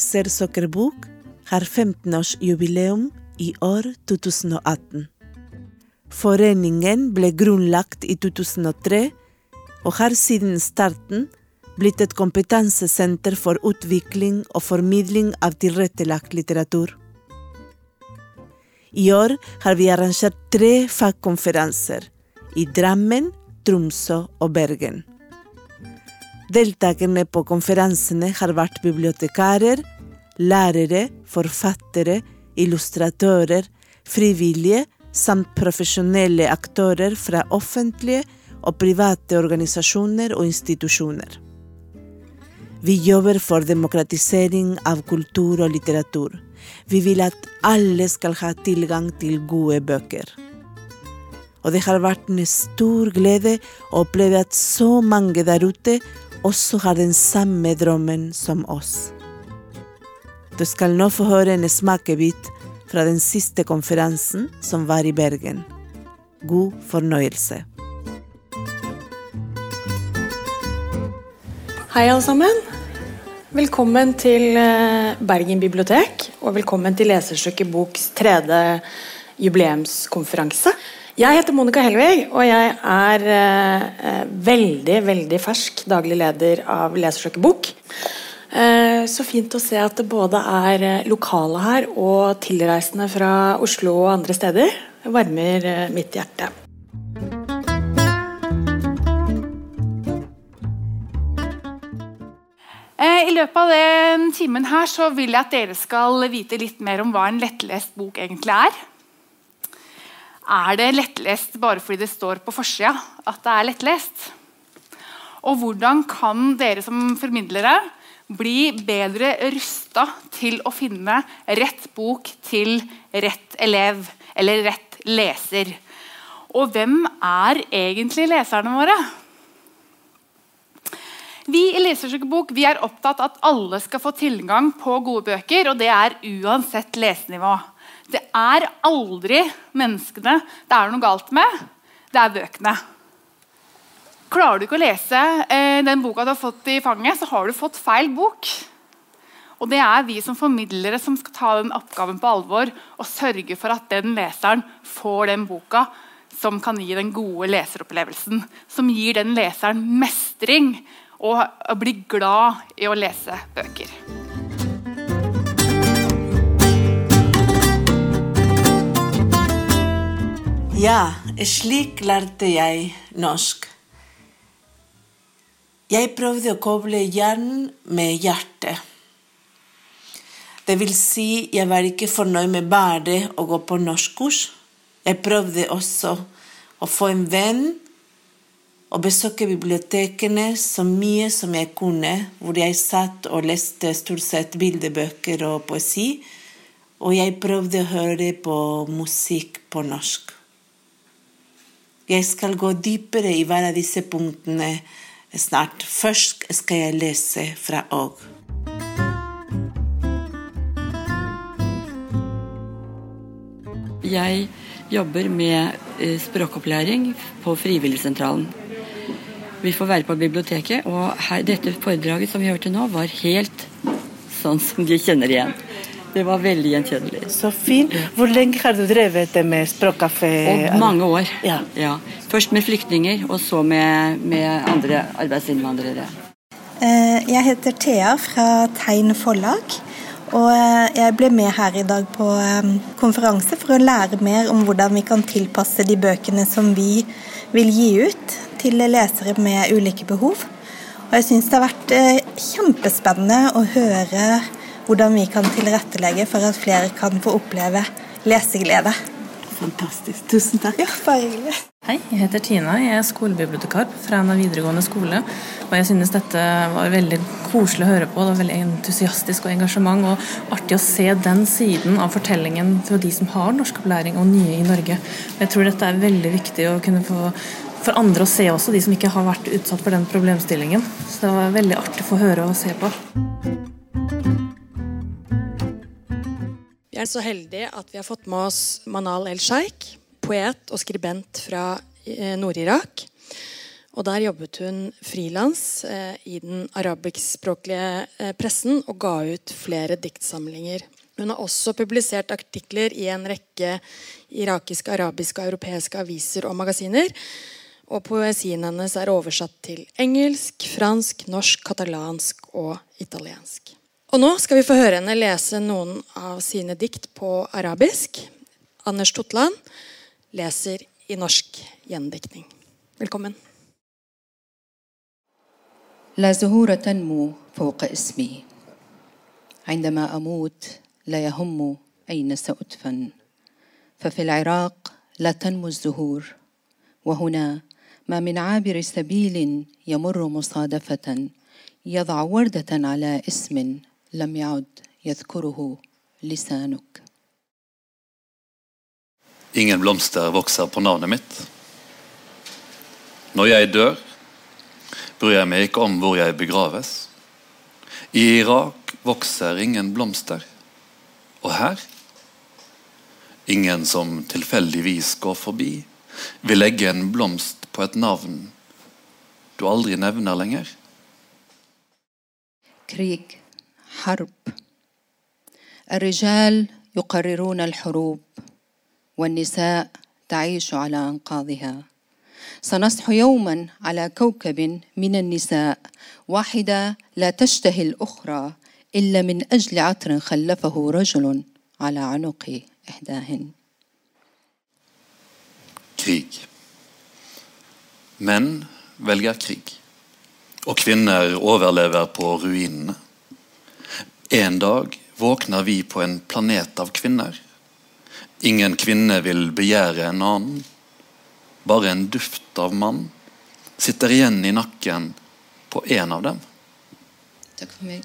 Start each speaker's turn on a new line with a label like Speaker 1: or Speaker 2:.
Speaker 1: Lesersokkerbok har 15-årsjubileum i år 2018. Foreningen ble grunnlagt i 2003 og har siden starten blitt et kompetansesenter for utvikling og formidling av tilrettelagt litteratur. I år har vi arrangert tre fagkonferanser i Drammen, Tromsø og Bergen. Deltakerne på konferansene har vært bibliotekarer, lærere, forfattere, illustratører, frivillige samt profesjonelle aktører fra offentlige og private organisasjoner og institusjoner. Vi jobber for demokratisering av kultur og litteratur. Vi vil at alle skal ha tilgang til gode bøker. Og det har vært en stor glede å oppleve at så mange der ute også har den samme drømmen som oss. Du skal nå få høre en smakebit fra den siste konferansen som var i Bergen. God fornøyelse.
Speaker 2: Hei, alle sammen. Velkommen til eh, Bergen bibliotek, og velkommen til Leserstykket Boks tredje jubileumskonferanse. Jeg heter Monica Helvig, og jeg er eh, veldig veldig fersk daglig leder av Lesersøket Bok. Eh, så fint å se at det både er eh, lokale her og tilreisende fra Oslo og andre steder. Det varmer eh, mitt hjerte.
Speaker 3: Eh, I løpet av den timen her så vil jeg at dere skal vite litt mer om hva en lettlest bok egentlig er. Er det lettlest bare fordi det står på forsida at det er lettlest? Og hvordan kan dere som formidlere bli bedre rusta til å finne rett bok til rett elev eller rett leser? Og hvem er egentlig leserne våre? Vi i Lesersykebok vi er opptatt av at alle skal få tilgang på gode bøker. og Det er uansett lesenivå. Det er aldri menneskene det er noe galt med. Det er bøkene. Klarer du ikke å lese eh, den boka du har fått i fanget, så har du fått feil bok. Og Det er vi som formidlere som skal ta den oppgaven på alvor og sørge for at den leseren får den boka som kan gi den gode leseropplevelsen. Som gir den leseren mestring og bli glad i å lese bøker.
Speaker 1: Ja, slik lærte jeg norsk. Jeg prøvde å koble hjernen med hjertet. Det vil si, jeg var ikke fornøyd med bare å gå på norskkurs. Jeg prøvde også å få en venn og besøke bibliotekene så mye som jeg kunne, hvor jeg satt og leste stort sett bildebøker og poesi, og jeg prøvde å høre på musikk på norsk. Jeg skal gå dypere i hver av disse punktene snart. Først skal jeg lese fra Åg.
Speaker 4: Jeg jobber med eh, språkopplæring på Frivilligsentralen. Vi får være på biblioteket, og her, dette foredraget som vi hørte nå, var helt sånn som de kjenner igjen. Det var veldig gjenkjennelig.
Speaker 1: Så fint. Hvor lenge har du drevet det med språkkafé?
Speaker 4: mange år.
Speaker 1: Ja.
Speaker 4: ja. Først med flyktninger, og så med, med andre arbeidsinnvandrere.
Speaker 5: Eh, jeg heter Thea fra Tegn forlag. Og eh, jeg ble med her i dag på eh, konferanse for å lære mer om hvordan vi kan tilpasse de bøkene som vi vil gi ut, til lesere med ulike behov. Og jeg syns det har vært eh, kjempespennende å høre hvordan vi kan tilrettelegge for at flere kan få oppleve leseglede.
Speaker 1: Fantastisk. Tusen takk.
Speaker 5: Ja, bare hyggelig.
Speaker 6: Hei, jeg heter Tina. Jeg er skolebibliotekar fra en videregående skole. Og jeg synes dette var veldig koselig å høre på. Det var veldig entusiastisk og engasjement. Og artig å se den siden av fortellingen fra de som har norskopplæring og nye i Norge. Jeg tror dette er veldig viktig å kunne få for andre å se også, de som ikke har vært utsatt for den problemstillingen. Så det var veldig artig å få høre og se på.
Speaker 2: Vi er så heldige at vi har fått med oss Manal El-Sheikh, poet og skribent fra eh, Nord-Irak. Og Der jobbet hun frilans eh, i den arabiskspråklige eh, pressen og ga ut flere diktsamlinger. Hun har også publisert artikler i en rekke irakiske, arabiske og europeiske aviser og magasiner. Og poesien hennes er oversatt til engelsk, fransk, norsk, katalansk og italiensk. Og nå skal vi få høre henne lese noen av sine dikt på arabisk. Anders Totland leser i norsk gjendiktning. Velkommen.
Speaker 7: لا زهور تنمو فوق اسمي عندما أموت لا يهم أين سأدفن ففي العراق لا تنمو الزهور وهنا ما من عابر سبيل يمر مصادفة يضع وردة على اسم لم يعد يذكره لسانك
Speaker 8: Ingen blomster vokser på navnet mitt. Når jeg dør, bryr jeg meg ikke om hvor jeg begraves. I Irak vokser ingen blomster. Og her? Ingen som tilfeldigvis går forbi, vil legge en blomst på et navn du aldri nevner lenger.
Speaker 7: كريك حرب الرجال يقررون الحروب والنساء تعيش على أنقاضها سنصح يوما على كوكب من النساء واحدة لا تشتهي الأخرى إلا من أجل عطر خلفه رجل على عنق إحداهن
Speaker 8: Krig. Menn velger krig. Og kvinner overlever på ruinene. En dag våkner vi på en planet av kvinner. Ingen kvinne vil begjære en annen. Bare en duft av mann sitter igjen i nakken på en av dem.
Speaker 7: Takk for mig.